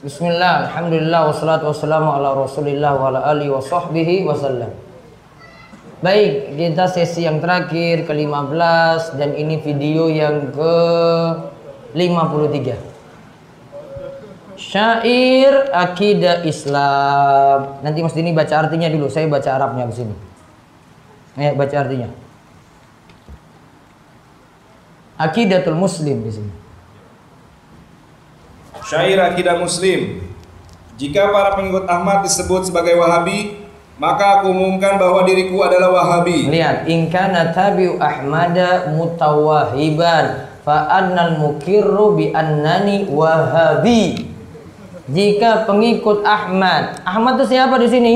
Bismillah, Alhamdulillah, wassalatu wassalamu ala rasulillah wa ala alihi wa sahbihi wasallam Baik, kita sesi yang terakhir ke-15 dan ini video yang ke-53 Syair akidah Islam. Nanti Mas Dini baca artinya dulu, saya baca Arabnya di sini. Eh, baca artinya. Akidatul Muslim di sini Syair akidah muslim Jika para pengikut Ahmad disebut sebagai Wahabi Maka aku umumkan bahwa diriku adalah Wahabi Lihat, in kana tabi'u Ahmada mutawahiban fa annal mukirru bi annani wahabi. Jika pengikut Ahmad, Ahmad itu siapa di sini?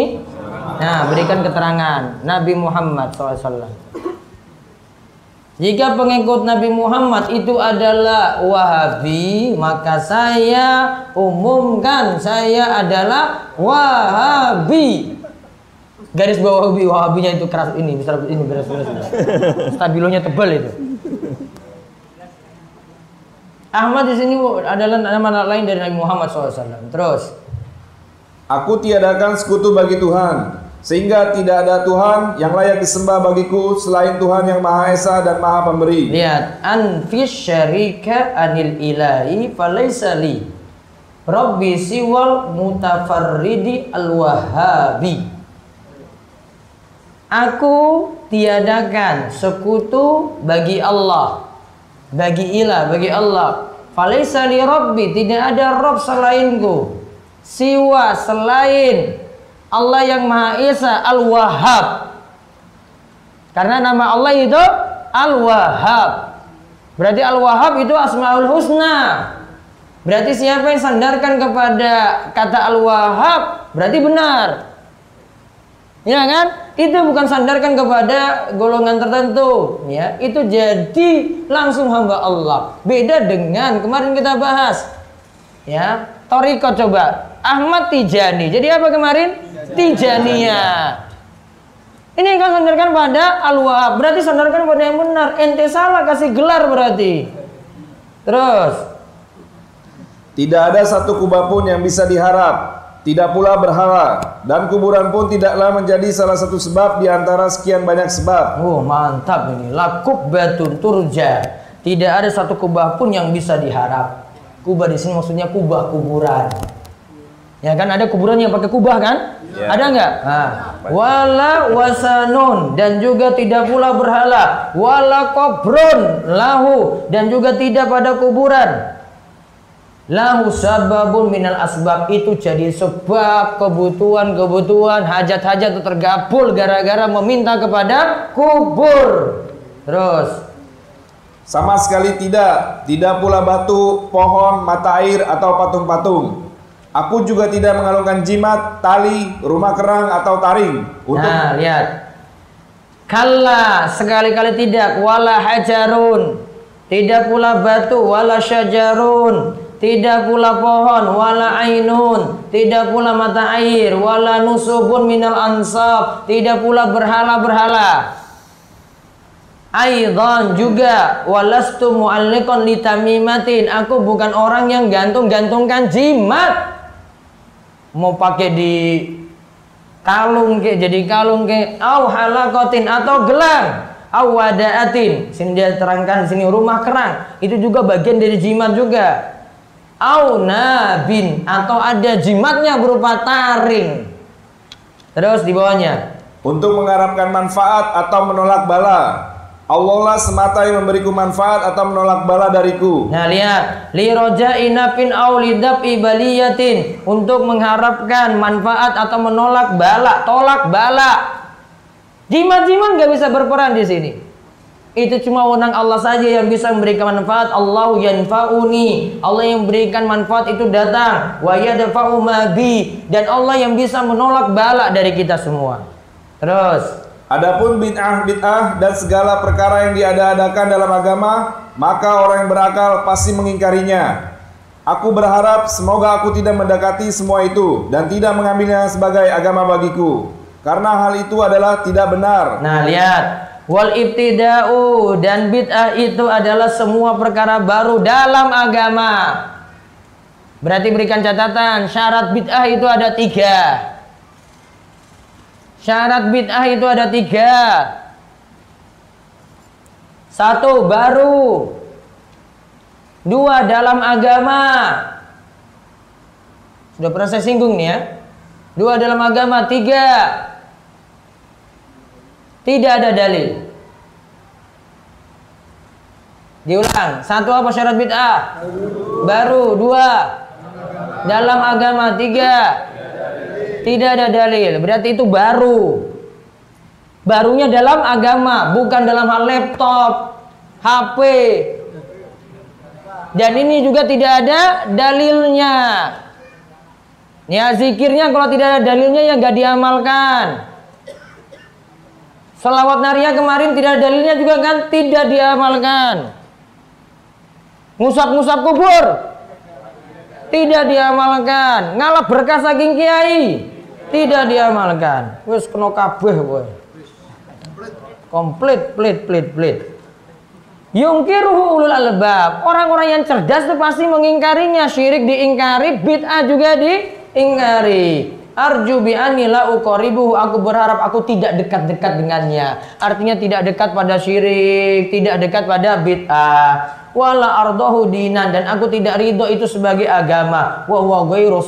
Nah, berikan keterangan Nabi Muhammad SAW. Jika pengikut Nabi Muhammad itu adalah Wahabi, maka saya umumkan saya adalah Wahabi. Garis bawah Wahabi, Wahabinya itu keras ini, besar ini beres beres. Stabilonya tebal itu. Ahmad di sini adalah nama lain dari Nabi Muhammad SAW. Terus, Aku tiadakan sekutu bagi Tuhan Sehingga tidak ada Tuhan yang layak disembah bagiku Selain Tuhan yang Maha Esa dan Maha Pemberi. Lihat anfis syarika anil ilahi falaysa li. Rabbi siwal mutafarridi al-wahabi. Aku tiadakan sekutu bagi Allah Bagi ilah, bagi Allah. Falaysa li Rabbi Tidak ada Rabb selainku. Siwa selain Allah yang Maha Esa Al-Wahhab Karena nama Allah itu Al-Wahhab Berarti Al-Wahhab itu Asmaul Husna Berarti siapa yang sandarkan kepada kata Al-Wahhab Berarti benar Ya kan? Itu bukan sandarkan kepada golongan tertentu, ya. Itu jadi langsung hamba Allah. Beda dengan kemarin kita bahas. Ya, Toriko coba. Ahmad Tijani. Jadi apa kemarin? Tijaniyah. Ini kan sandarkan pada Al-Wahab. Berarti sandarkan pada yang benar. Ente salah kasih gelar berarti. Terus. Tidak ada satu kubah pun yang bisa diharap Tidak pula berhala Dan kuburan pun tidaklah menjadi salah satu sebab di antara sekian banyak sebab Oh mantap ini. Lakub batun turja. Tidak ada satu kubah pun yang bisa diharap. Kubah di sini maksudnya kubah kuburan. Ya kan ada kuburan yang pakai kubah kan? Ya. Ada nggak? Nah. Wala wasanun dan juga tidak pula berhala. Wala kobrun lahu dan juga tidak pada kuburan. Lahu sababun minal asbab itu jadi sebab kebutuhan-kebutuhan hajat-hajat itu tergabul gara-gara meminta kepada kubur. Terus Sama sekali tidak Tidak pula batu, pohon, mata air atau patung-patung Aku juga tidak mengalungkan jimat, tali, rumah kerang atau taring Untuk Nah, lihat. Kalla sekali-kali tidak wala hajarun. Tidak pula batu wala syajarun. Tidak pula pohon wala ainun. Tidak pula mata air wala nusubun minal ansab. Tidak pula berhala-berhala. Aidan juga walastu mu'alliqan litamimatin. Aku bukan orang yang gantung-gantungkan jimat. Mau pakai di kalung ke jadi kalung ke au halakotin atau gelang au wadaatin. Sini dia terangkan sini rumah kerang. Itu juga bagian dari jimat juga. Au nabin atau ada jimatnya berupa taring. Terus di bawahnya. Untuk mengharapkan manfaat atau menolak bala. Allah lah semata yang memberiku manfaat atau menolak bala dariku. Nah lihat li roja'i nafin au lidab ibaliyatin untuk mengharapkan manfaat atau menolak bala, tolak bala. Jimat-jimat nggak bisa berperan di sini. Itu cuma wewenang Allah saja yang bisa memberikan manfaat. Allah yanfa'uni. Allah yang memberikan manfaat itu datang. Wa yadfa'u dan Allah yang bisa menolak bala dari kita semua. Terus Adapun bid'ah bid'ah dan segala perkara yang diada-adakan dalam agama, maka orang yang berakal pasti mengingkarinya. Aku berharap semoga aku tidak mendekati semua itu dan tidak mengambilnya sebagai agama bagiku. Karena hal itu adalah tidak benar. Nah, lihat. Wal ibtida'u dan bid'ah itu adalah semua perkara baru dalam agama. Berarti berikan catatan, syarat bid'ah itu ada tiga. Syarat bid'ah itu ada tiga. Satu, baru. Dua, dalam agama. Sudah pernah saya singgung nih ya. Dua, dalam agama. Tiga, tidak ada dalil. Diulang. Satu apa syarat bid'ah? Baru. Dua. Dalam agama. Tiga. Tidak ada dalil. Berarti itu baru. Barunya dalam agama, bukan dalam hal laptop, HP. Dan ini juga tidak ada dalilnya. Ya zikirnya kalau tidak ada dalilnya ya nggak diamalkan. Salawat naria kemarin tidak ada dalilnya juga kan tidak diamalkan. Ngusap-ngusap kubur tidak diamalkan. Ngalap berkah saking kiai tidak diamalkan. Wis kena kabeh kowe. Komplit, plit, plit, plit. Yungkiruhu ulul albab. Orang-orang yang cerdas itu pasti mengingkarinya. Syirik diingkari, bid'ah juga diingkari. Arju bi la uqaribuhu aku berharap aku tidak dekat-dekat dengannya. Artinya tidak dekat pada syirik, tidak dekat pada bid'ah. Wala ardahu dinan dan aku tidak ridho itu sebagai agama. Wa huwa ghairu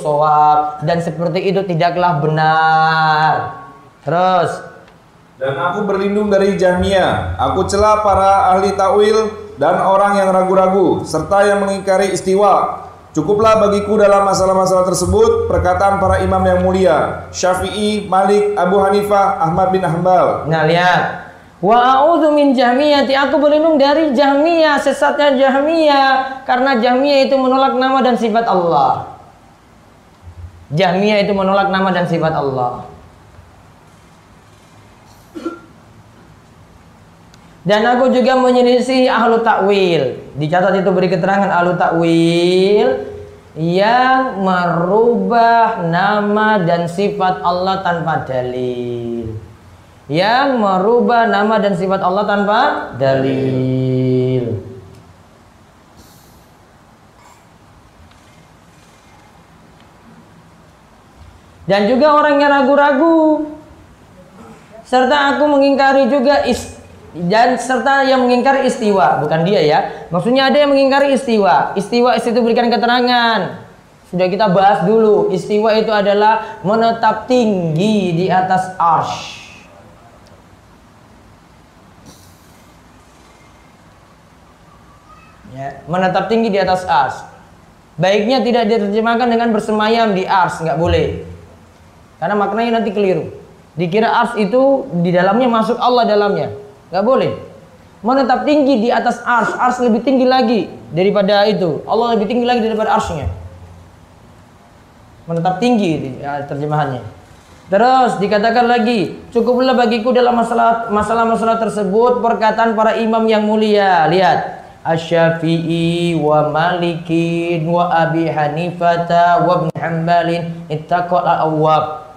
dan seperti itu tidaklah benar. Terus dan aku berlindung dari Jahmiyah. Aku celah para ahli takwil dan orang yang ragu-ragu serta yang mengingkari istiwa Cukuplah bagiku dalam masalah-masalah tersebut perkataan para imam yang mulia Syafi'i, Malik, Abu Hanifah, Ahmad bin Hanbal. Nah lihat, wa a'udzu min jahmiyati aku berlindung dari jahmiyah sesatnya jahmiyah karena jahmiyah itu menolak nama dan sifat Allah. Jahmiyah itu menolak nama dan sifat Allah. Dan aku juga menyelisih ahlu takwil. Dicatat itu beri keterangan ahlu takwil yang merubah nama dan sifat Allah tanpa dalil. Yang merubah nama dan sifat Allah tanpa dalil. Dan juga orang yang ragu-ragu serta aku mengingkari juga ist dan serta yang mengingkari istiwa bukan dia ya. Maksudnya ada yang mengingkari istiwa. Istiwa itu berikan keterangan. Sudah kita bahas dulu istiwa itu adalah menetap tinggi di atas arsh. Ya menetap tinggi di atas arsh. Baiknya tidak diterjemahkan dengan bersemayam di arsh nggak boleh. Karena maknanya nanti keliru. Dikira arsh itu di dalamnya masuk Allah dalamnya Gak boleh. Menetap tinggi di atas ars. Ars lebih tinggi lagi daripada itu. Allah lebih tinggi lagi daripada arsnya. Menetap tinggi ya, terjemahannya. Terus dikatakan lagi, cukuplah bagiku dalam masalah masalah-masalah tersebut perkataan para imam yang mulia. Lihat, Asy-Syafi'i wa Malikin wa Abi Hanifata wa Ibn Hanbalin ittaqal awwab.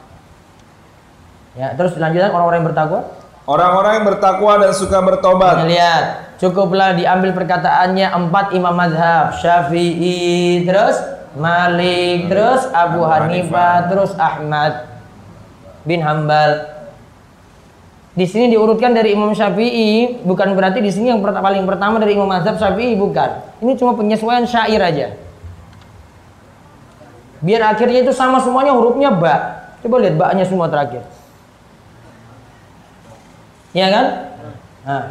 Ya, terus lanjutan orang-orang yang bertakwa. Orang-orang yang bertakwa dan suka bertobat. Lihat, cukuplah diambil perkataannya empat imam madhab. Syafi'i, terus Malik, terus Abu Hanifah, terus Ahmad bin Hambal. Di sini diurutkan dari Imam Syafi'i, bukan berarti di sini yang paling pertama dari Imam Mazhab Syafi'i bukan. Ini cuma penyesuaian syair aja. Biar akhirnya itu sama semuanya hurufnya ba. Coba lihat baknya semua terakhir. Iya kan? Nah,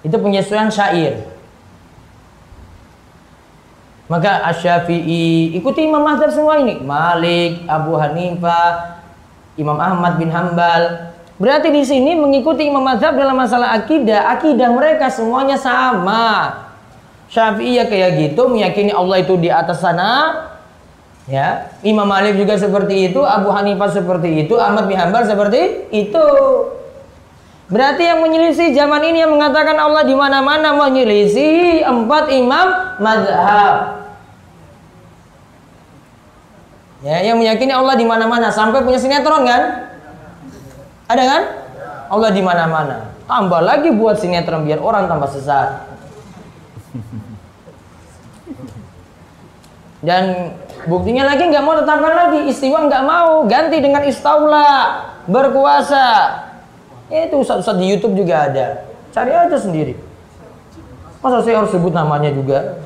itu penyesuaian syair. Maka Asy-Syafi'i ikuti Imam Mazhab semua ini. Malik, Abu Hanifah, Imam Ahmad bin Hambal. Berarti di sini mengikuti Imam Mazhab dalam masalah akidah, akidah mereka semuanya sama. Syafi'i ya kayak gitu, meyakini Allah itu di atas sana. Ya, Imam Malik juga seperti itu, Abu Hanifah seperti itu, Ahmad bin Hambal seperti itu. Berarti yang menyelisih zaman ini yang mengatakan Allah di mana-mana menyelisih empat imam mazhab. Ya, yang meyakini Allah di mana-mana sampai punya sinetron kan? Ada kan? Allah di mana-mana. Tambah lagi buat sinetron biar orang tambah sesat. Dan buktinya lagi nggak mau tetapkan lagi istiwa nggak mau ganti dengan istaula berkuasa. Itu ustaz-ustaz di YouTube juga ada. Cari aja sendiri. Masa saya harus sebut namanya juga?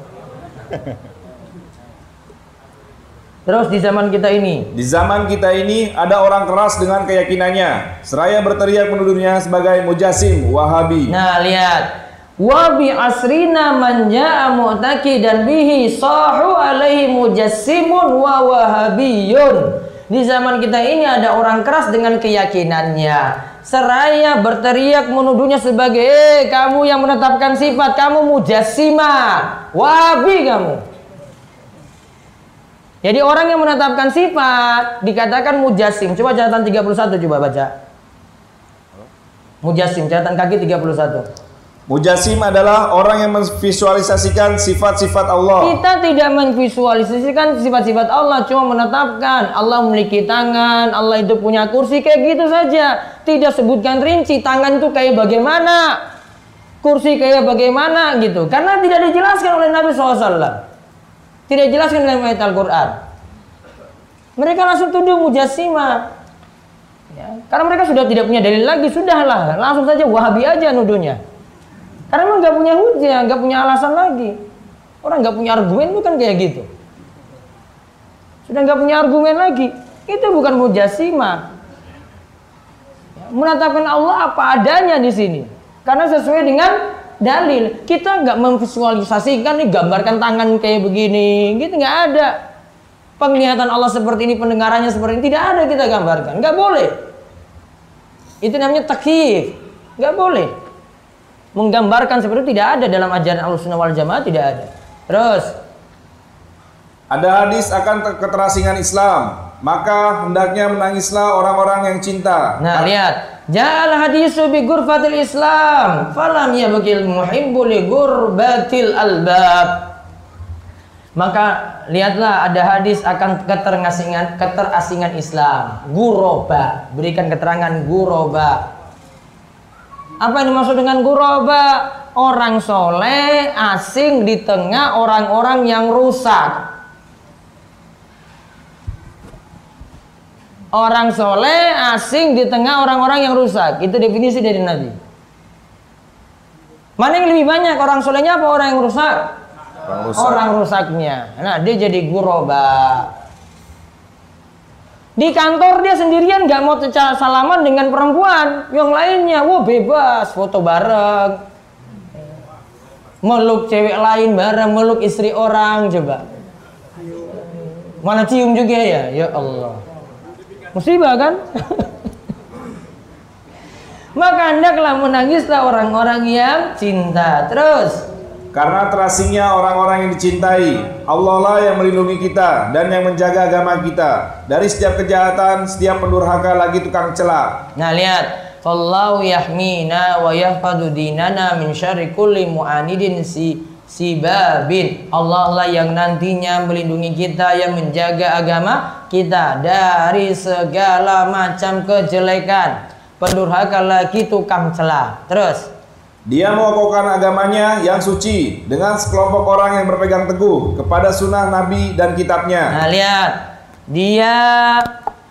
Terus di zaman kita ini, Di zaman kita ini ada orang keras dengan keyakinannya. Seraya berteriak menuduhnya sebagai mujasim, wahabi. nah lihat, wa bi asrina man jaa mu'taqidan bihi sahu alaihi mujassimun wa wahabiyun. Di zaman kita ini ada orang keras dengan keyakinannya. Seraya berteriak menuduhnya sebagai eh kamu yang menetapkan sifat, kamu mujassimah, wahabi kamu. Jadi orang yang menetapkan sifat dikatakan mujassim. Coba catatan 31 coba baca. Mujassim catatan kaki 31. Mujasim adalah orang yang memvisualisasikan sifat-sifat Allah. Kita tidak memvisualisasikan sifat-sifat Allah, cuma menetapkan Allah memiliki tangan, Allah itu punya kursi kayak gitu saja. Tidak sebutkan rinci tangan itu kayak bagaimana, kursi kayak bagaimana gitu. Karena tidak dijelaskan oleh Nabi SAW. Tidak dijelaskan dalam ayat Al-Quran. Mereka langsung tuduh mujassimah. Ya, karena mereka sudah tidak punya dalil lagi, sudahlah langsung saja wahabi aja nuduhnya. Karena memang nggak punya hujah, nggak punya alasan lagi. Orang nggak punya argumen itu kan kayak gitu. Sudah nggak punya argumen lagi. Itu bukan mujassimah. Ya, menetapkan Allah apa adanya di sini. Karena sesuai dengan dalil. Kita nggak memvisualisasikan nih gambarkan tangan kayak begini, gitu nggak ada. Penglihatan Allah seperti ini, pendengarannya seperti ini, tidak ada kita gambarkan. Nggak boleh. Itu namanya takyif. Nggak boleh menggambarkan seperti itu tidak ada dalam ajaran Ahlussunnah wal Jamaah tidak ada. Terus Ada hadis akan ter- keterasingan Islam, maka hendaknya menangislah orang-orang yang cinta. nah lihat. Ja'al hadisu bi gurfatil Islam. Falam yabqil muhibbu li gurbatil albab. Maka lihatlah ada hadis akan keterasingan keterasingan Islam. Guroba. Berikan keterangan guroba apa yang dimaksud dengan guroba orang soleh asing di tengah orang-orang yang rusak Orang soleh asing di tengah orang-orang yang rusak. Itu definisi dari Nabi. Mana yang lebih banyak orang solehnya apa orang yang rusak? Orang rusak. Orang rusaknya. Nah dia jadi guroba. Di kantor dia sendirian nggak mau salaman dengan perempuan. Yang lainnya, wah bebas foto bareng. Meluk cewek lain bareng, meluk istri orang coba. Mana cium juga ya? Ya Allah. Musibah kan? Maka hendaklah menangislah orang-orang yang cinta. Terus Karena terasingnya orang-orang yang dicintai, Allah lah yang melindungi kita dan yang menjaga agama kita dari setiap kejahatan, setiap pendurhaka lagi tukang cela. Nah lihat, Fallahu yahmina wa yahfadu dinana min syarri kulli mu'anidin si sibabin. Allah lah yang nantinya melindungi kita, yang menjaga agama kita dari segala macam kejelekan. Pendurhaka lagi tukang celah. Terus, Dia mengokohkan agamanya yang suci dengan sekelompok orang yang berpegang teguh kepada sunnah Nabi dan kitabnya. Nah lihat. Dia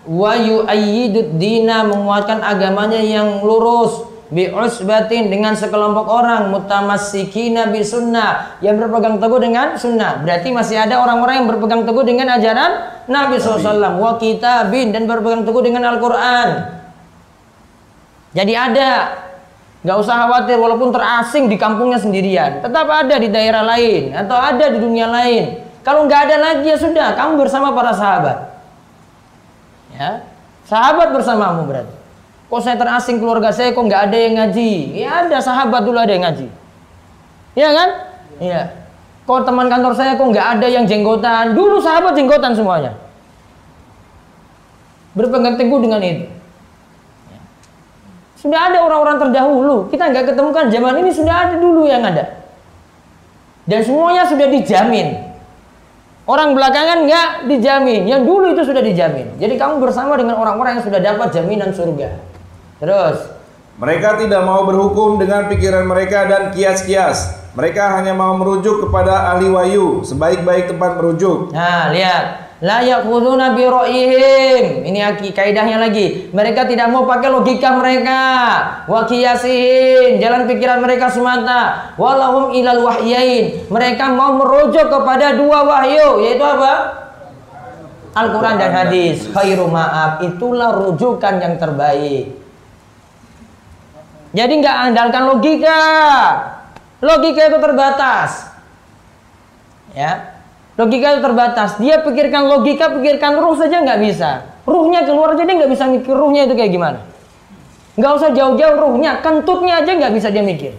wa yu'ayyidud dina menguatkan agamanya yang lurus bi usbatin dengan sekelompok orang mutamassikina bi sunnah yang berpegang teguh dengan sunnah. Berarti masih ada orang-orang yang berpegang teguh dengan ajaran Nabi SAW wa kitabin dan berpegang teguh dengan Al-Quran. Jadi ada nggak usah khawatir walaupun terasing di kampungnya sendirian. Tetap ada di daerah lain atau ada di dunia lain. Kalau nggak ada lagi ya sudah kamu bersama para sahabat. Ya sahabat bersamamu berarti. Kok saya terasing keluarga saya kok nggak ada yang ngaji? Ya ada sahabat dulu ada yang ngaji. Iya kan? Iya. Kok teman kantor saya kok nggak ada yang jenggotan? Dulu sahabat jenggotan semuanya. Berpegang teguh dengan itu. Ya. Sudah ada orang-orang terdahulu kita nggak ketemukan zaman ini sudah ada dulu yang ada dan semuanya sudah dijamin Orang belakangan nggak dijamin, yang dulu itu sudah dijamin. Jadi kamu bersama dengan orang-orang yang sudah dapat jaminan surga. Terus, Mereka tidak mau berhukum dengan pikiran mereka dan kias-kias, Mereka hanya mau merujuk kepada ahli wahyu, sebaik-baik tempat merujuk. Nah, lihat. La yaquduna bi ra'yihim. Ini aki kaidahnya lagi. Mereka tidak mau pakai logika mereka. Wa qiyasihin, jalan pikiran mereka semata. Walahum ilal wahyain. Mereka mau merujuk kepada dua wahyu, yaitu apa? Al-Quran dan hadis khairu ma'ab itulah rujukan yang terbaik jadi nggak andalkan logika logika itu terbatas ya logika itu terbatas dia pikirkan logika pikirkan ruh saja nggak bisa ruhnya keluar aja dia nggak bisa mikir ruhnya itu kayak gimana nggak usah jauh-jauh ruhnya kentutnya aja nggak bisa dia mikir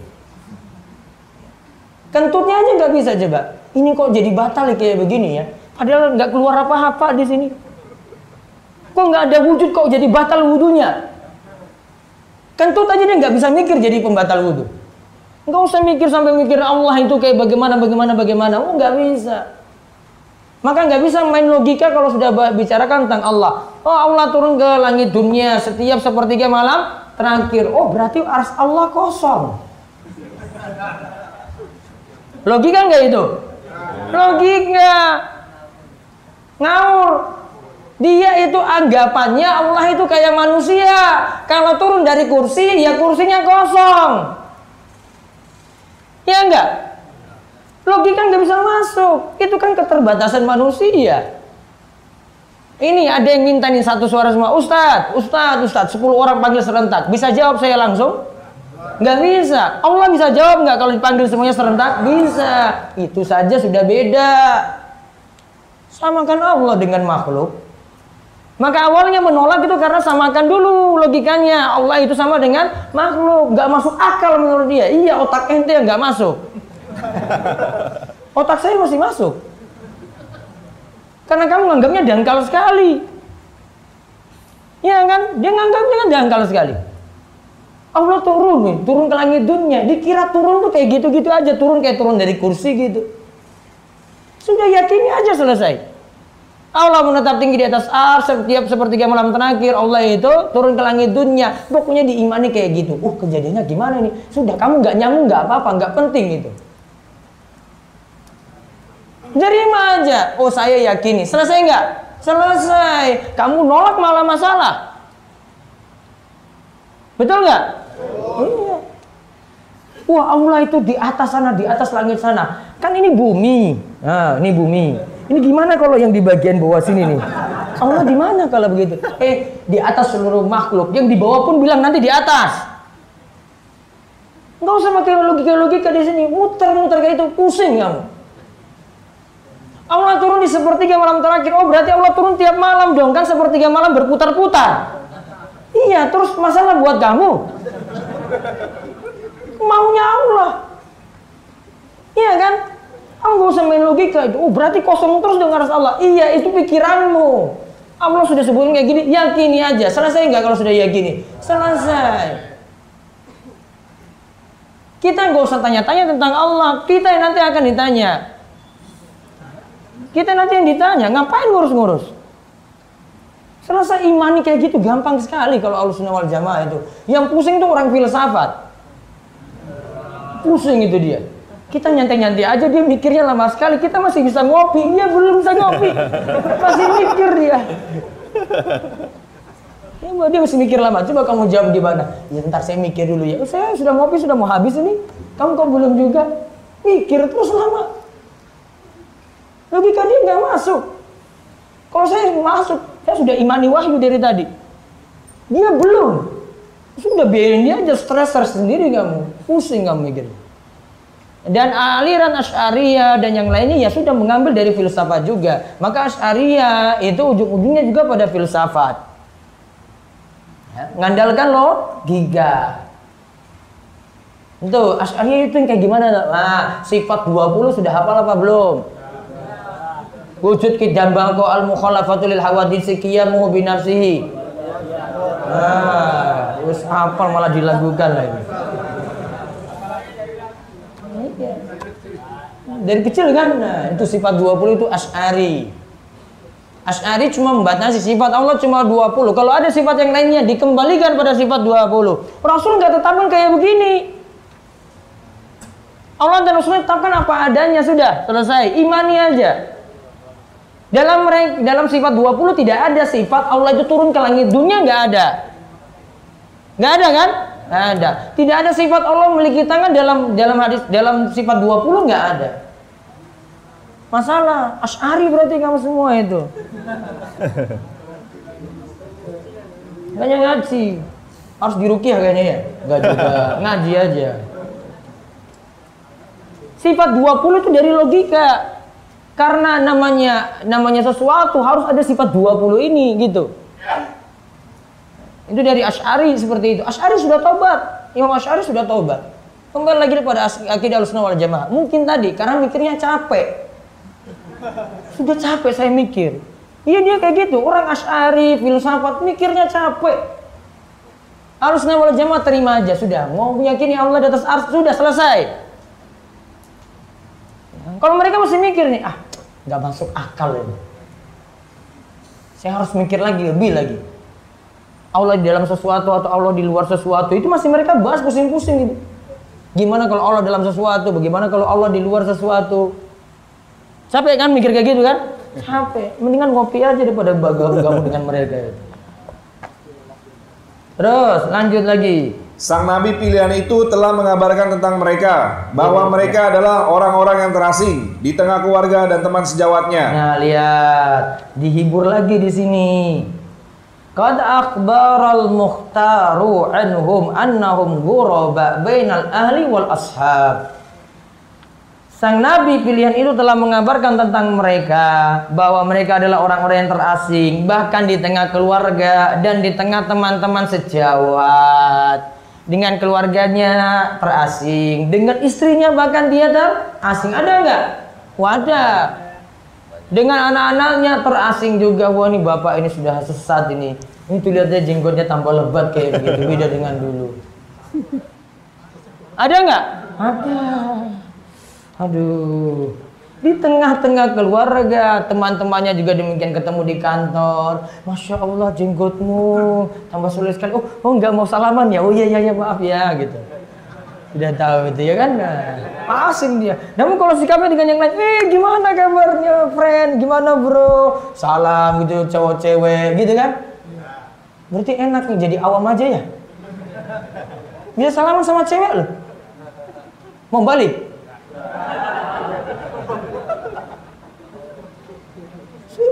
kentutnya aja nggak bisa coba ini kok jadi batal ya kayak begini ya Padahal nggak keluar apa-apa di sini. Kok nggak ada wujud kok jadi batal wudhunya? Kentut aja dia nggak bisa mikir jadi pembatal wudhu. Nggak usah mikir sampai mikir Allah itu kayak bagaimana, bagaimana, bagaimana. Oh nggak bisa. Maka nggak bisa main logika kalau sudah bicarakan tentang Allah. Oh Allah turun ke langit dunia setiap sepertiga malam terakhir. Oh berarti ars Allah kosong. Logika nggak itu? Logika ngawur dia itu anggapannya Allah itu kayak manusia kalau turun dari kursi ya kursinya kosong ya enggak logika nggak bisa masuk itu kan keterbatasan manusia ini ada yang minta nih satu suara semua Ustadz, Ustadz, Ustadz 10 orang panggil serentak bisa jawab saya langsung? nggak bisa Allah bisa jawab nggak kalau dipanggil semuanya serentak? bisa itu saja sudah beda Samakan Allah dengan makhluk. Maka awalnya menolak itu karena samakan dulu logikanya. Allah itu sama dengan makhluk. Gak masuk akal menurut dia. Iya otak ente yang gak masuk. Otak saya masih masuk. Karena kamu nganggapnya dangkal sekali. Ya kan? Dia nganggapnya kan dangkal sekali. Allah turun nih, turun ke langit dunia. Dikira turun tuh kayak gitu-gitu aja. Turun kayak turun dari kursi gitu. Sudah yakini aja selesai. Allah menetap tinggi di atas ars setiap sepertiga malam terakhir Allah itu turun ke langit dunia pokoknya diimani kayak gitu uh kejadiannya gimana nih sudah kamu nggak nyambung nggak apa-apa nggak penting itu terima aja oh saya yakini selesai nggak selesai kamu nolak malah masalah betul nggak iya wah Allah itu di atas sana di atas langit sana kan ini bumi Nah, ini bumi. Ini gimana kalau yang di bagian bawah sini nih? Allah di mana kalau begitu? Eh, di atas seluruh makhluk. Yang di bawah pun bilang nanti di atas. Enggak usah pakai logika-logika di sini. Muter-muter kayak itu pusing kamu. Allah turun di sepertiga malam terakhir. Oh, berarti Allah turun tiap malam dong. Kan sepertiga malam berputar-putar. Iya, terus masalah buat kamu. Maunya Allah. Iya kan? Kamu gak usah main logika itu. Oh berarti kosong terus dengan ras Allah. Iya itu pikiranmu. Allah sudah sebutin kayak gini, yakini aja. Selesai nggak kalau sudah yakini? Selesai. Kita nggak usah tanya-tanya tentang Allah. Kita yang nanti akan ditanya. Kita nanti yang ditanya, ngapain ngurus-ngurus? Selesai imani kayak gitu gampang sekali kalau Allah sunnah wal jamaah itu. Yang pusing tuh orang filsafat. Pusing itu dia. Kita nyantai-nyantai aja dia mikirnya lama sekali. Kita masih bisa ngopi, dia belum bisa ngopi. Masih mikir dia. Ya, dia masih mikir lama. Coba kamu jawab gimana? Ya ntar saya mikir dulu ya. Saya sudah ngopi, sudah mau habis ini. Kamu kok belum juga? Mikir terus lama. Logika dia nggak masuk. Kalau saya masuk, saya sudah imani wahyu dari tadi. Dia belum. Sudah biarin dia aja stres sendiri kamu. Pusing kamu mikirnya. Dan aliran Asy'ariyah dan yang lainnya ya sudah mengambil dari filsafat juga. Maka Asy'ariyah itu ujung-ujungnya juga pada filsafat. Ya, ngandalkan lo giga. Itu Asy'ariyah itu yang kayak gimana? Nah, sifat 20 sudah hafal apa belum? Wujud kidan bangko al mukhalafatul lil hawaditsi qiyamuhu bi nafsihi. Nah, terus hafal malah dilagukan lagi. dari kecil kan nah, itu sifat 20 itu asy'ari Asy'ari cuma membatasi sifat Allah cuma 20 kalau ada sifat yang lainnya dikembalikan pada sifat 20 Rasul nggak tetapkan kayak begini Allah dan Rasulnya tetapkan apa adanya sudah selesai. Imani aja. Dalam dalam sifat 20 tidak ada sifat Allah itu turun ke langit dunia nggak ada. Nggak ada kan? Nggak ada. Tidak ada sifat Allah memiliki tangan dalam dalam hadis dalam sifat 20 nggak ada. Masalah Ash'ari berarti kamu semua itu. Banyak ngaji. Harus dirukiah kayaknya ya. Enggak juga, ngaji aja. Sifat 20 itu dari logika. Karena namanya namanya sesuatu harus ada sifat 20 ini gitu. Itu dari Ash'ari seperti itu. Ash'ari sudah tobat. Imam Ash'ari sudah tobat. Kembali lagi kepada akidah al wal jamaah. Mungkin tadi karena mikirnya capek. Sudah capek saya mikir. Iya dia kayak gitu. Orang Ash'ari, filsafat mikirnya capek. Harus wal jamaah terima aja sudah. Mau meyakini Allah di atas ars sudah selesai. Kalau mereka masih mikir nih, ah nggak masuk akal ini. Saya harus mikir lagi, lebih lagi. Allah di dalam sesuatu atau Allah di luar sesuatu itu masih mereka bahas pusing-pusing gitu. Gimana kalau Allah dalam sesuatu? Bagaimana kalau Allah di luar sesuatu? Capek kan mikir kayak gitu kan? Capek. Mendingan ngopi aja daripada gabung-gabung dengan mereka. Terus lanjut lagi. Sang nabi pilihan itu telah mengabarkan tentang mereka bahwa mereka adalah orang-orang yang terasing di tengah keluarga dan teman sejawatnya. Nah, lihat, dihibur lagi di sini. Qad akhbaral muhtaru anhum annahum ghuraba bainal ahli wal ashab. Sang nabi pilihan itu telah mengabarkan tentang mereka bahwa mereka adalah orang-orang yang terasing bahkan di tengah keluarga dan di tengah teman-teman sejawat dengan keluarganya terasing, dengan istrinya bahkan dia terasing. Ada nggak? Wadah. Dengan anak-anaknya terasing juga. Wah ini bapak ini sudah sesat ini. Ini tuh lihatnya jenggotnya tambah lebat kayak begitu beda dengan dulu. Ada nggak? Ada. Aduh di tengah-tengah keluarga teman-temannya juga demikian ketemu di kantor. Masya Allah jenggotmu. Tambah sulit sekali. Oh oh nggak mau salaman ya? Oh iya iya ya, maaf ya gitu. Tidak tahu itu ya kan? Nah, asing dia. Namun kalau sikapnya dengan yang lain eh gimana kabarnya friend? Gimana bro? Salam gitu cowok cewek gitu kan? Berarti enak nih jadi awam aja ya? Bisa salaman sama cewek loh. Mau balik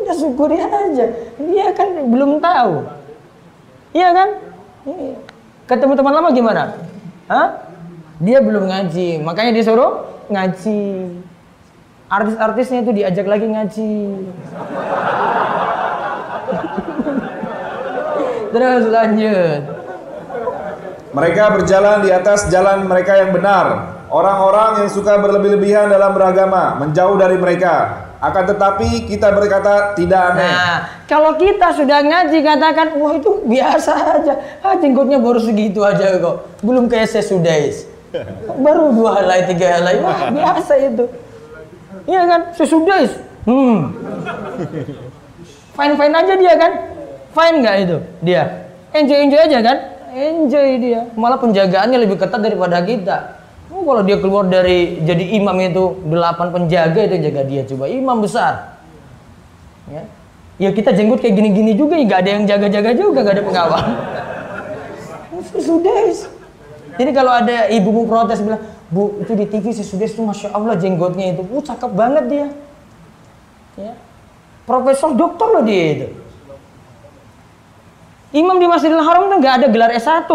Sudah syukuri aja. Dia kan belum tahu. Iya kan? Iya. Ketemu teman lama gimana? Hah? Dia belum ngaji, makanya disuruh ngaji. Artis-artisnya itu diajak lagi ngaji. Terus lanjut. Mereka berjalan di atas jalan mereka yang benar. Orang-orang yang suka berlebih-lebihan dalam beragama menjauh dari mereka. Akan tetapi kita berkata tidak aneh. Nah, kalau kita sudah ngaji katakan, wah itu biasa aja. Ah, jenggotnya baru segitu aja kok. Belum kayak sesudais. Baru dua helai, tiga helai. Wah, biasa itu. Iya kan? Sesudais. Hmm. Fine-fine aja dia kan? Fine nggak itu dia? Enjoy-enjoy aja kan? Enjoy dia. Malah penjagaannya lebih ketat daripada kita. Oh, kalau dia keluar dari jadi imam itu delapan penjaga itu jaga dia coba imam besar. Ya, ya kita jenggot kayak gini-gini juga ya gak ada yang jaga-jaga juga gak ada pengawal. Sudah. Jadi kalau ada ibumu protes bilang, Bu itu di TV si sudah itu masya Allah jenggotnya itu, uh cakep banget dia. Ya. Profesor dokter loh dia itu. Imam di Masjidil Haram tuh nggak ada gelar S1.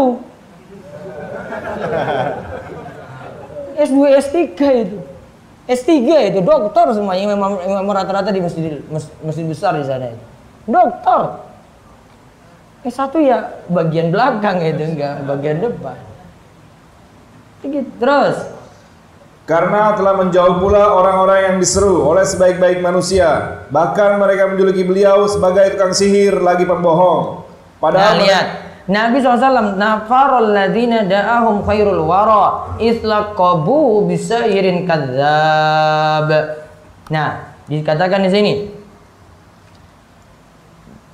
S2, S3 itu. S3 itu dokter semuanya memang, memang rata-rata di masjid masjid besar di sana itu. Dokter. S1 ya bagian belakang itu enggak bagian depan. Gitu. Terus karena telah menjauh pula orang-orang yang diseru oleh sebaik-baik manusia. Bahkan mereka menjuluki beliau sebagai tukang sihir lagi pembohong. Padahal nah, lihat, Nabi SAW nafarul ladina da'ahum khairul wara islaqabu bisairin kadzab. Nah, dikatakan di sini.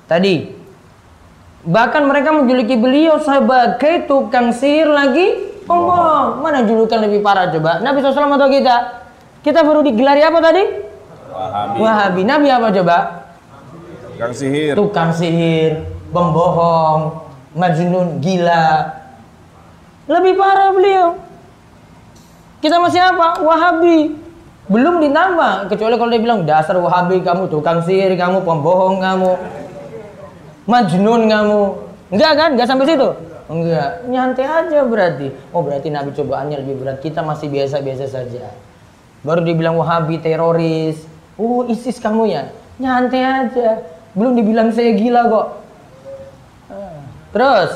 Tadi bahkan mereka menjuluki beliau sebagai tukang sihir lagi Pembohong. Mana julukan lebih parah coba? Nabi SAW atau kita? Kita baru digelari apa tadi? Wahabi. Wahabi. Nabi apa coba? Kang sihir. Tukang sihir, pembohong, majnun, gila. Lebih parah beliau. Kita masih apa? Wahabi. Belum ditambah. Kecuali kalau dia bilang dasar wahabi kamu, tukang sihir kamu, pembohong kamu. Majnun kamu. Enggak kan? Enggak sampai situ? Enggak. Nyantai aja berarti. Oh berarti Nabi cobaannya lebih berat. Kita masih biasa-biasa saja. Baru dibilang wahabi teroris. Oh ISIS kamu ya? Nyantai aja. Belum dibilang saya gila kok. Terus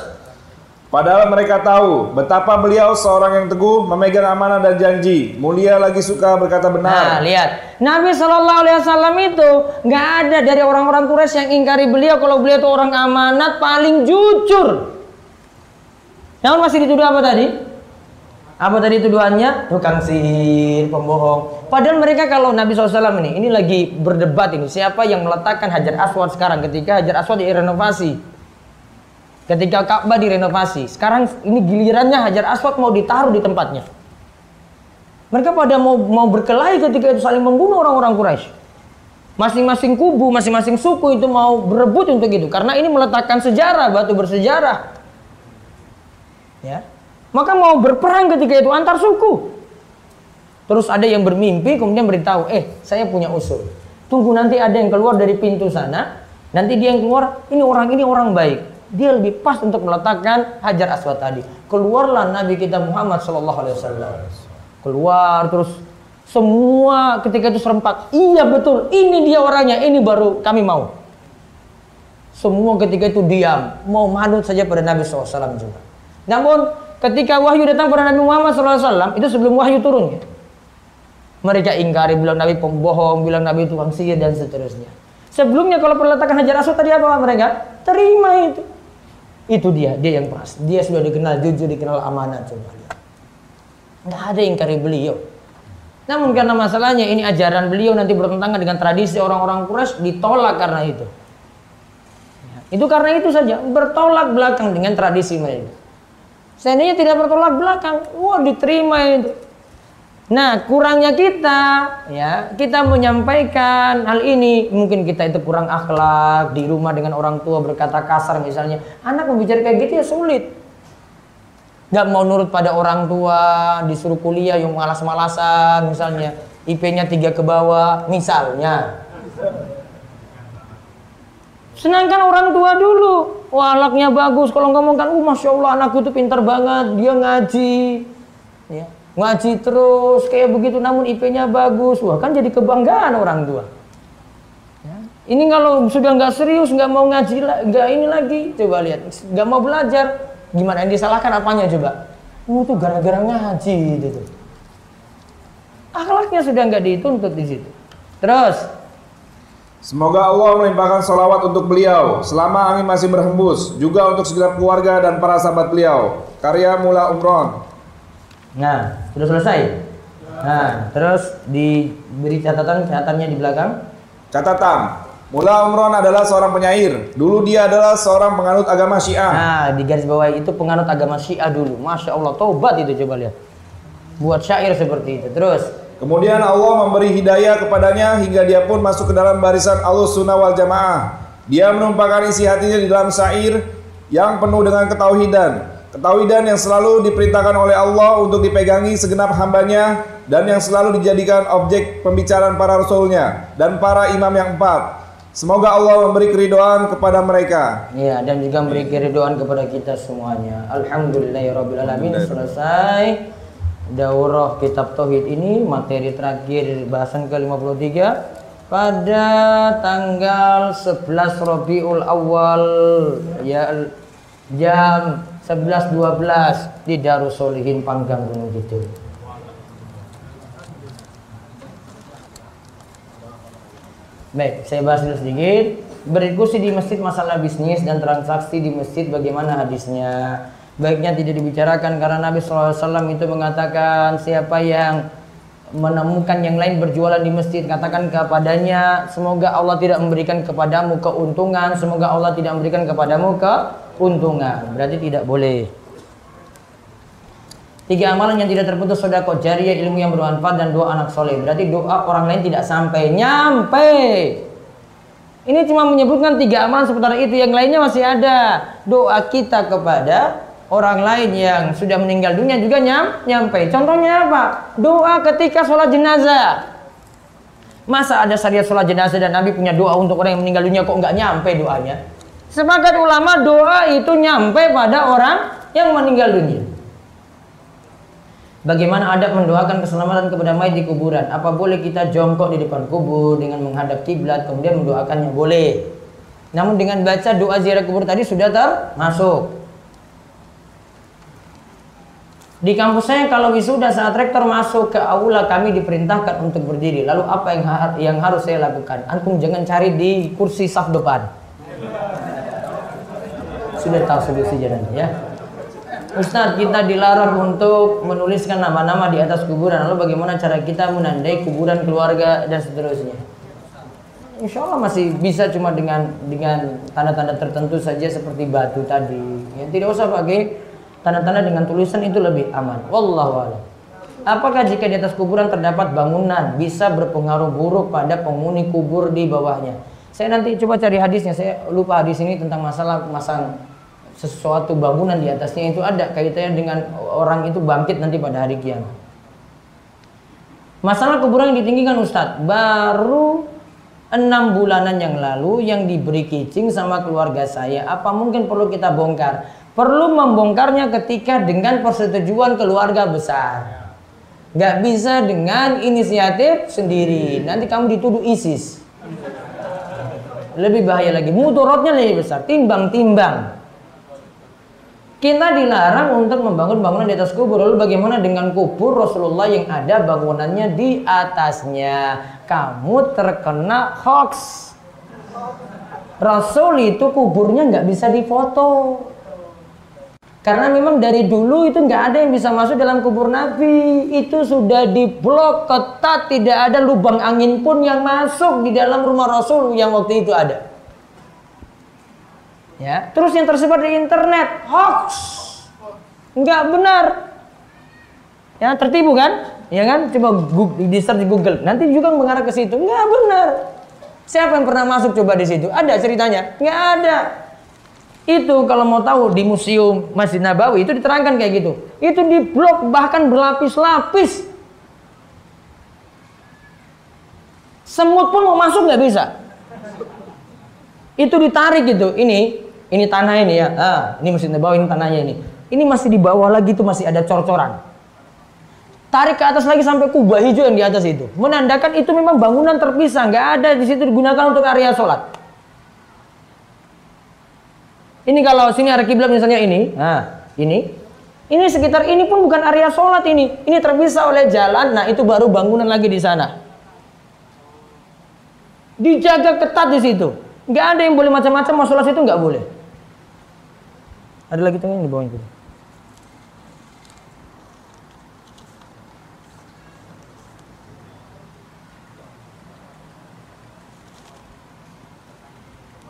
Padahal mereka tahu betapa beliau seorang yang teguh, memegang amanah dan janji, mulia lagi suka berkata Nah, benar. lihat. Nabi Shallallahu alaihi wasallam itu nggak ada dari orang-orang Quraisy yang ingkari beliau kalau beliau itu orang amanat paling jujur. Namun masih dituduh apa tadi? Apa tadi tuduhannya? Tukang sihir, pembohong. Padahal mereka kalau Nabi SAW ini, ini lagi berdebat ini. Siapa yang meletakkan Hajar Aswad sekarang ketika Hajar Aswad direnovasi? Ketika Ka'bah direnovasi. Sekarang ini gilirannya Hajar Aswad mau ditaruh di tempatnya. Mereka pada mau mau berkelahi ketika itu saling membunuh orang-orang Quraisy. Masing-masing kubu, masing-masing suku itu mau berebut untuk itu karena ini meletakkan sejarah, batu bersejarah. Ya. Maka mau berperang ketika itu antar suku. Terus ada yang bermimpi kemudian beritahu, "Eh, saya punya usul. Tunggu nanti ada yang keluar dari pintu sana, nanti dia yang keluar, ini orang ini orang baik. Dia lebih pas untuk meletakkan Hajar Aswad tadi. Keluarlah Nabi kita Muhammad Shallallahu alaihi wasallam. Keluar terus semua ketika itu serempak, iya betul, ini dia orangnya, ini baru kami mau. Semua ketika itu diam, mau manut saja pada Nabi SAW juga. Namun ketika wahyu datang pada Nabi Muhammad SAW, itu sebelum wahyu turun. ya. Mereka ingkari, bilang Nabi pembohong, bilang Nabi tukang sihir dan seterusnya. Sebelumnya kalau peletakan Hajar Aswad tadi apa mereka? Terima itu. Itu dia, dia yang pas. Dia sudah dikenal jujur, dikenal amanah coba lihat. Nggak ada yang ingkari beliau. Namun karena masalahnya ini ajaran beliau nanti bertentangan dengan tradisi orang-orang Quraisy ditolak karena itu. Ya, Itu karena itu saja bertolak belakang dengan tradisi mereka. Seandainya tidak bertolak belakang, wah diterima itu. Nah, kurangnya kita, ya, kita menyampaikan hal ini, mungkin kita itu kurang akhlak di rumah dengan orang tua berkata kasar misalnya, anak membicara kayak gitu ya sulit. Gak mau nurut pada orang tua, disuruh kuliah yang malas-malasan misalnya, IP-nya tiga ke bawah, misalnya. Senangkan orang tua dulu, wah anaknya bagus. Kalau ngomong kan, uh masya Allah anakku itu pintar banget, dia ngaji, ya ngaji terus kayak begitu. Namun IP-nya bagus, wah kan jadi kebanggaan orang tua. Ya. Ini kalau sudah nggak serius, nggak mau ngaji, nggak ini lagi, coba lihat, nggak mau belajar, gimana yang disalahkan apanya coba? Oh tuh gara-gara ngaji gitu. Akhlaknya sudah nggak dituntut di situ. Terus Semoga Allah melimpahkan salawat untuk beliau selama angin masih berhembus, juga untuk segenap keluarga dan para sahabat beliau. Karya Mula Umron. Nah, sudah selesai. Nah, terus diberi catatan catatannya di belakang. Catatan, Mula Umron adalah seorang penyair. Dulu dia adalah seorang penganut agama Syiah. Nah, di garis bawah itu penganut agama Syiah dulu. Masya Allah, tobat itu coba lihat. Buat syair seperti itu. Terus, Kemudian Allah memberi hidayah kepadanya hingga dia pun masuk ke dalam barisan Ahlus Sunnah wal Jamaah. Dia menumpahkan isi hatinya di dalam syair yang penuh dengan ketauhidan. Ketauhidan yang selalu diperintahkan oleh Allah untuk dipegangi segenap hambanya dan yang selalu dijadikan objek pembicaraan para rasulnya dan para imam yang empat. Semoga Allah memberi keridoan kepada mereka. ya dan juga memberi keridoan kepada kita semuanya. Alhamdulillahirobbilalamin selesai daurah kitab tauhid ini materi terakhir bahasan ke-53 pada tanggal 11 Rabiul Awal ya jam 11.12 di Darussolihin Panggang Gunung Kidul. Baik, saya bahas dulu sedikit. Berdiskusi di masjid masalah bisnis dan transaksi di masjid bagaimana hadisnya. Baiknya tidak dibicarakan karena Nabi SAW itu mengatakan siapa yang menemukan yang lain berjualan di masjid katakan kepadanya semoga Allah tidak memberikan kepadamu keuntungan semoga Allah tidak memberikan kepadamu keuntungan berarti tidak boleh Tiga amalan yang tidak terputus sodako jariah ilmu yang bermanfaat dan doa anak soleh. Berarti doa orang lain tidak sampai nyampe. Ini cuma menyebutkan tiga amalan seputar itu. Yang lainnya masih ada. Doa kita kepada orang lain yang sudah meninggal dunia juga nyam, nyampe. Contohnya apa? Doa ketika sholat jenazah. Masa ada syariat sholat jenazah dan Nabi punya doa untuk orang yang meninggal dunia kok nggak nyampe doanya? Sepakat ulama doa itu nyampe pada orang yang meninggal dunia. Bagaimana adab mendoakan keselamatan kepada mayat di kuburan? Apa boleh kita jongkok di depan kubur dengan menghadap kiblat kemudian mendoakannya? Boleh. Namun dengan baca doa ziarah kubur tadi sudah termasuk. Di kampus saya kalau wisuda saat rektor masuk ke aula kami diperintahkan untuk berdiri. Lalu apa yang ha yang harus saya lakukan? Antum jangan cari di kursi saf depan. Sudah tahu solusinya nanti ya. Ustadz kita dilarang untuk menuliskan nama-nama di atas kuburan lalu bagaimana cara kita menandai kuburan keluarga dan seterusnya Insya Allah masih bisa cuma dengan dengan tanda-tanda tertentu saja seperti batu tadi ya, tidak usah pakai tanda-tanda dengan tulisan itu lebih aman Wallahu a'lam Apakah jika di atas kuburan terdapat bangunan bisa berpengaruh buruk pada penghuni kubur di bawahnya? Saya nanti coba cari hadisnya. Saya lupa hadis ini tentang masalah masang sesuatu bangunan di atasnya itu ada kaitannya dengan orang itu bangkit nanti pada hari kiamat. Masalah kuburan yang ditinggikan Ustadz baru enam bulanan yang lalu yang diberi kicing sama keluarga saya. Apa mungkin perlu kita bongkar? Perlu membongkarnya ketika dengan persetujuan keluarga besar. Gak bisa dengan inisiatif sendiri. Nanti kamu dituduh ISIS. Lebih bahaya lagi. Mutorotnya lebih besar. Timbang-timbang. Kita dilarang untuk membangun bangunan di atas kubur. Lalu bagaimana dengan kubur Rasulullah yang ada bangunannya di atasnya? Kamu terkena hoax. Rasul itu kuburnya nggak bisa difoto. Karena memang dari dulu itu nggak ada yang bisa masuk dalam kubur Nabi. Itu sudah diblok ketat, tidak ada lubang angin pun yang masuk di dalam rumah Rasul yang waktu itu ada. Ya, terus yang tersebar di internet hoax, nggak benar. Ya, tertipu kan? Ya kan? Coba di search di Google, nanti juga mengarah ke situ. Nggak benar. Siapa yang pernah masuk coba di situ? Ada ceritanya? Nggak ada. Itu kalau mau tahu di museum Masjid Nabawi itu diterangkan kayak gitu. Itu di blok bahkan berlapis-lapis. Semut pun mau masuk nggak bisa. Itu ditarik gitu. Ini ini tanah ini ya. Ah, ini masih di bawah ini tanahnya ini. Ini masih di bawah lagi itu masih ada cor-coran. Tarik ke atas lagi sampai kubah hijau yang di atas itu. Menandakan itu memang bangunan terpisah, nggak ada di situ digunakan untuk area sholat. Ini kalau sini area kiblat misalnya ini, nah ini, ini sekitar ini pun bukan area sholat ini. Ini terpisah oleh jalan, nah itu baru bangunan lagi di sana. Dijaga ketat di situ. Nggak ada yang boleh macam-macam, mau sholat situ nggak boleh. Ada lagi tengah di bawah itu.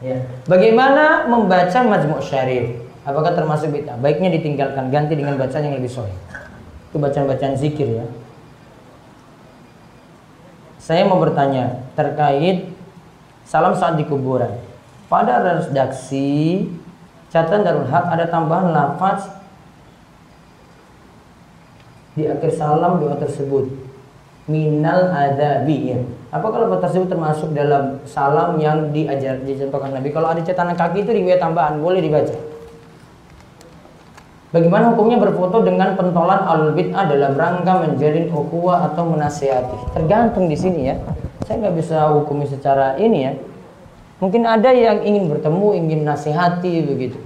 Ya. Bagaimana membaca Majmu' Syarif? Apakah termasuk bid'ah? Baiknya ditinggalkan, ganti dengan bacaan yang lebih sahih. Itu bacaan-bacaan zikir ya. Saya mau bertanya terkait salam saat di kuburan. Pada redaksi catatan Darul Haq ada tambahan lafaz di akhir salam doa tersebut minal adabi ya. Apakah lafaz tersebut termasuk dalam salam yang diajar dicontohkan Nabi? Kalau ada catatan kaki itu riwayat tambahan boleh dibaca. Bagaimana hukumnya berfoto dengan pentolan alul bid'ah dalam rangka menjalin ukhuwah atau menasihati? Tergantung di sini ya. Saya nggak bisa hukumi secara ini ya. Mungkin ada yang ingin bertemu, ingin nasihati begitu.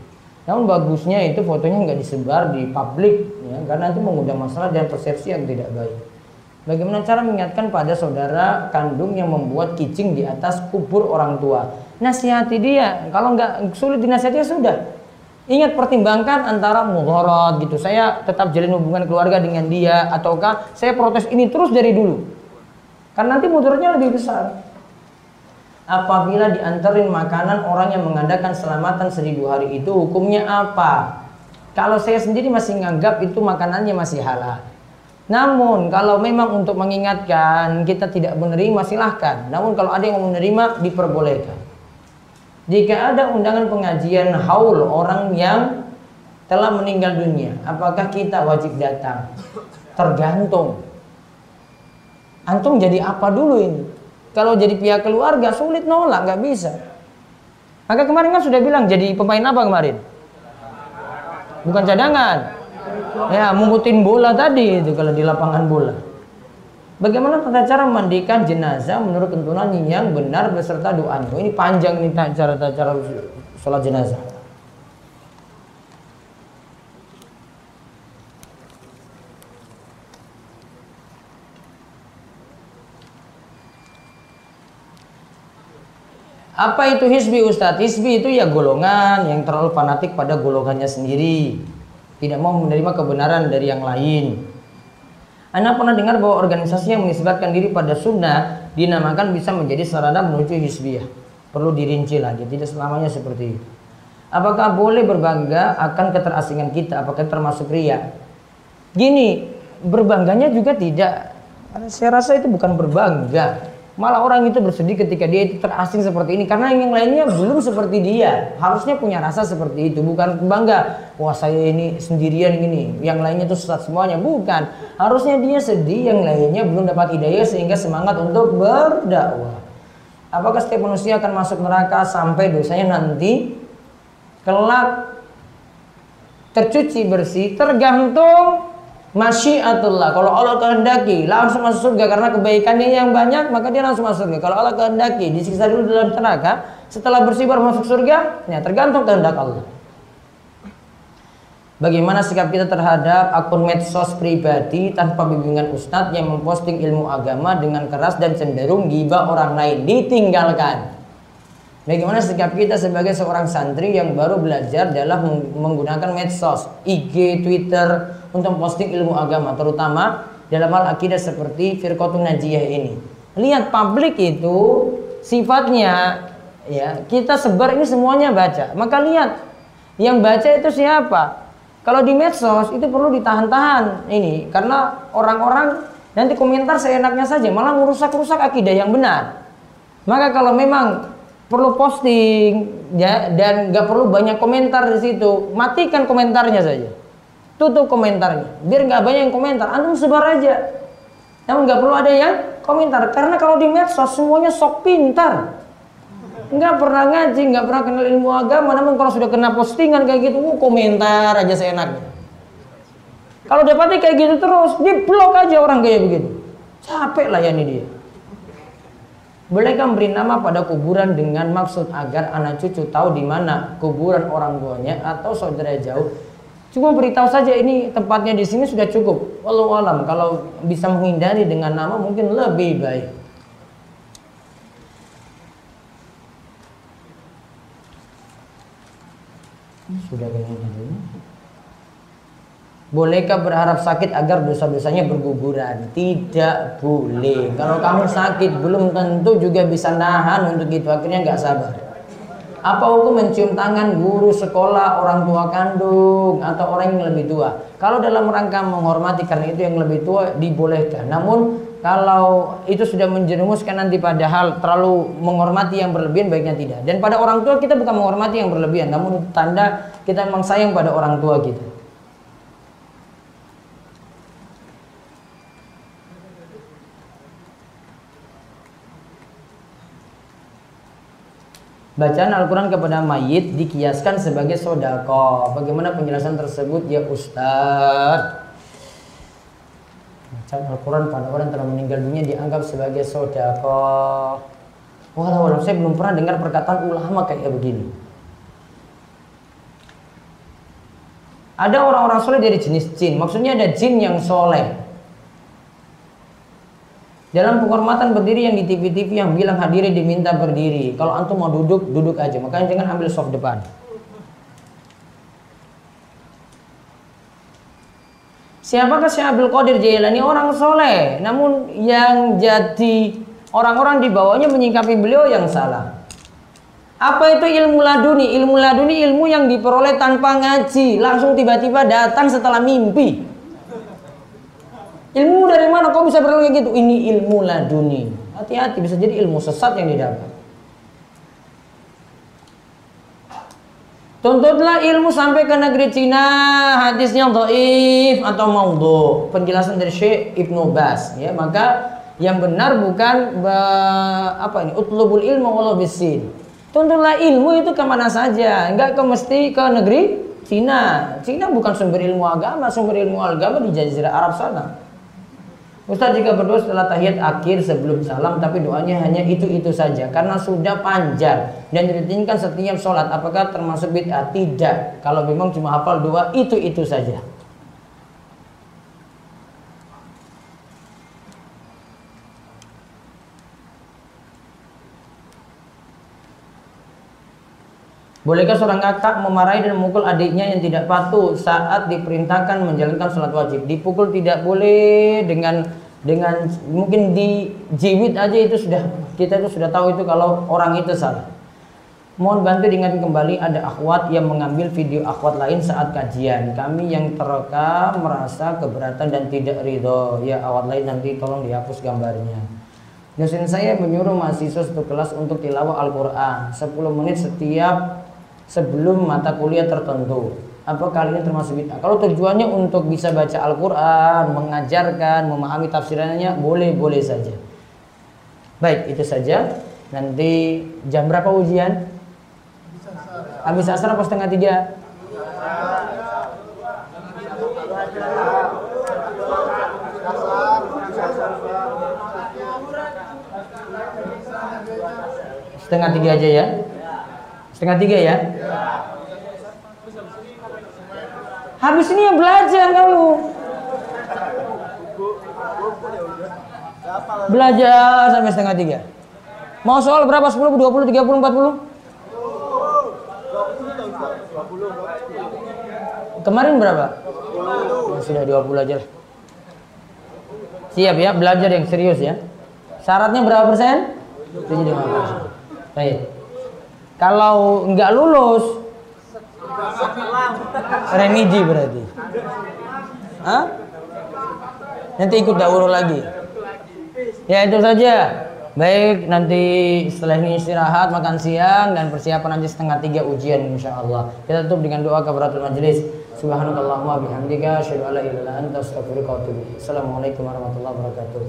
Namun bagusnya itu fotonya nggak disebar di publik, ya, karena itu mengundang masalah dan persepsi yang tidak baik. Bagaimana cara mengingatkan pada saudara kandung yang membuat kicing di atas kubur orang tua? Nasihati dia. Kalau nggak sulit dinasihati ya sudah. Ingat pertimbangkan antara mudharat gitu. Saya tetap jalin hubungan keluarga dengan dia ataukah saya protes ini terus dari dulu. Karena nanti mudaratnya lebih besar apabila diantarin makanan orang yang mengadakan selamatan seribu hari itu hukumnya apa? Kalau saya sendiri masih nganggap itu makanannya masih halal. Namun kalau memang untuk mengingatkan kita tidak menerima silahkan. Namun kalau ada yang menerima diperbolehkan. Jika ada undangan pengajian haul orang yang telah meninggal dunia, apakah kita wajib datang? Tergantung. Antum jadi apa dulu ini? Kalau jadi pihak keluarga sulit nolak, nggak bisa. Maka kemarin kan sudah bilang jadi pemain apa kemarin? bukan cadangan ya mungutin bola tadi itu kalau di lapangan bola Bagaimana tata cara memandikan jenazah menurut tuntunan yang benar beserta doa? Ini panjang nih cara cara sholat jenazah. Apa itu hisbi Ustadz? Hisbi itu ya golongan yang terlalu fanatik pada golongannya sendiri. Tidak mau menerima kebenaran dari yang lain. Anda pernah dengar bahwa organisasi yang menisbatkan diri pada sunnah dinamakan bisa menjadi sarana menuju hisbiyah. Perlu dirinci lagi, tidak selamanya seperti itu. Apakah boleh berbangga akan keterasingan kita? Apakah termasuk ria? Gini, berbangganya juga tidak. Saya rasa itu bukan berbangga Malah orang itu bersedih ketika dia itu terasing seperti ini karena yang lainnya belum seperti dia. Harusnya punya rasa seperti itu, bukan bangga. Wah saya ini sendirian ini, yang lainnya itu sesat semuanya. Bukan. Harusnya dia sedih, yang lainnya belum dapat hidayah sehingga semangat untuk berdakwah. Apakah setiap manusia akan masuk neraka sampai dosanya nanti kelak tercuci bersih tergantung masyiatullah. Kalau Allah kehendaki langsung masuk surga karena kebaikannya yang banyak maka dia langsung masuk surga. Kalau Allah kehendaki disiksa dulu dalam neraka, setelah bersih baru masuk surga, ya tergantung kehendak Allah. Bagaimana sikap kita terhadap akun medsos pribadi tanpa bimbingan ustadz yang memposting ilmu agama dengan keras dan cenderung gibah orang lain ditinggalkan. Bagaimana sikap kita sebagai seorang santri yang baru belajar dalam menggunakan medsos, IG, Twitter untuk posting ilmu agama, terutama dalam hal akidah seperti Firqatun Najiyah ini. Lihat publik itu sifatnya ya, kita sebar ini semuanya baca. Maka lihat yang baca itu siapa? Kalau di medsos itu perlu ditahan-tahan ini karena orang-orang nanti komentar seenaknya saja malah merusak-rusak akidah yang benar. Maka kalau memang perlu posting ya dan nggak perlu banyak komentar di situ matikan komentarnya saja tutup komentarnya. Biar nggak banyak yang komentar. Antum sebar aja. Namun nggak perlu ada yang komentar. Karena kalau di medsos semuanya sok pintar. Nggak pernah ngaji nggak pernah kenal ilmu agama. Namun kalau sudah kena postingan kayak gitu uh, komentar aja seenaknya. Kalau dapatnya kayak gitu terus dia blok aja orang kayak begitu. Capek lah ya ini dia. Bolehkah memberi nama pada kuburan dengan maksud agar anak cucu tahu di mana kuburan orang tuanya atau saudara jauh? Cuma beritahu saja ini tempatnya di sini sudah cukup. Walau alam kalau bisa menghindari dengan nama mungkin lebih baik. Sudah kayaknya Bolehkah berharap sakit agar dosa-dosanya berguguran? Tidak boleh. Kalau kamu sakit belum tentu juga bisa nahan untuk itu. Akhirnya nggak sabar. Apa hukum mencium tangan guru sekolah, orang tua kandung, atau orang yang lebih tua? Kalau dalam rangka menghormati karena itu yang lebih tua dibolehkan. Namun kalau itu sudah menjerumuskan nanti pada hal terlalu menghormati yang berlebihan baiknya tidak. Dan pada orang tua kita bukan menghormati yang berlebihan, namun tanda kita memang sayang pada orang tua kita. Bacaan Al-Quran kepada mayit dikiaskan sebagai sodako. Bagaimana penjelasan tersebut ya Ustaz? Bacaan Al-Quran pada orang telah meninggal dunia dianggap sebagai sodako. Walau saya belum pernah dengar perkataan ulama kayak begini. Ada orang-orang soleh dari jenis jin. Maksudnya ada jin yang soleh. Dalam penghormatan berdiri yang di TV-TV yang bilang hadiri diminta berdiri. Kalau antum mau duduk, duduk aja. Makanya jangan ambil soft depan. Siapakah Syekh Abdul Qadir Jailani? Orang soleh. Namun yang jadi orang-orang di bawahnya menyingkapi beliau yang salah. Apa itu ilmu laduni? Ilmu laduni ilmu yang diperoleh tanpa ngaji, langsung tiba-tiba datang setelah mimpi. Ilmu dari mana kau bisa berlalu gitu? Ini ilmu laduni. Hati-hati bisa jadi ilmu sesat yang didapat. Tuntutlah ilmu sampai ke negeri Cina, hadisnya dhaif atau maudhu. Penjelasan dari Syekh Ibnu Bas ya. Maka yang benar bukan apa ini? Utlubul ilmu walau bisin Tuntutlah ilmu itu ke mana saja, enggak ke mesti ke negeri Cina. Cina bukan sumber ilmu agama, sumber ilmu agama di Jazirah Arab sana. Ustaz jika berdoa setelah tahiyat akhir sebelum salam tapi doanya hanya itu-itu saja karena sudah panjang dan dirutinkan setiap sholat apakah termasuk bid'ah? Tidak. Kalau memang cuma hafal doa itu-itu saja. Bolehkah seorang kakak memarahi dan memukul adiknya yang tidak patuh saat diperintahkan menjalankan sholat wajib? Dipukul tidak boleh dengan dengan mungkin di jiwit aja itu sudah kita itu sudah tahu itu kalau orang itu salah. Mohon bantu diingat kembali ada akhwat yang mengambil video akhwat lain saat kajian. Kami yang terekam merasa keberatan dan tidak ridho. Ya akhwat lain nanti tolong dihapus gambarnya. Dosen saya menyuruh mahasiswa satu kelas untuk tilawah Al-Quran 10 menit setiap sebelum mata kuliah tertentu. Apa kali ini termasuk bid'ah? Kalau tujuannya untuk bisa baca Al-Quran, mengajarkan, memahami tafsirannya, boleh-boleh saja. Baik, itu saja. Nanti jam berapa ujian? Habis asar apa setengah tiga? Setengah tiga aja ya. Setengah tiga ya? Habis ini ya belajar kamu. Belajar sampai setengah tiga. Mau soal berapa? 10, 20, 30, 40? Kemarin berapa? Ya, sudah 20 aja Siap ya, belajar yang serius ya. Syaratnya berapa persen? 75 persen. Baik. Kalau nggak lulus, remedi berarti. Hah? Nanti ikut dahulu lagi. Ya itu saja. Baik, nanti setelah ini istirahat, makan siang, dan persiapan nanti setengah tiga ujian insya Allah. Kita tutup dengan doa kafaratul majelis. Subhanakallahumma bihamdika, asyhadu an la ilaha illa anta, atubu Assalamualaikum warahmatullahi wabarakatuh.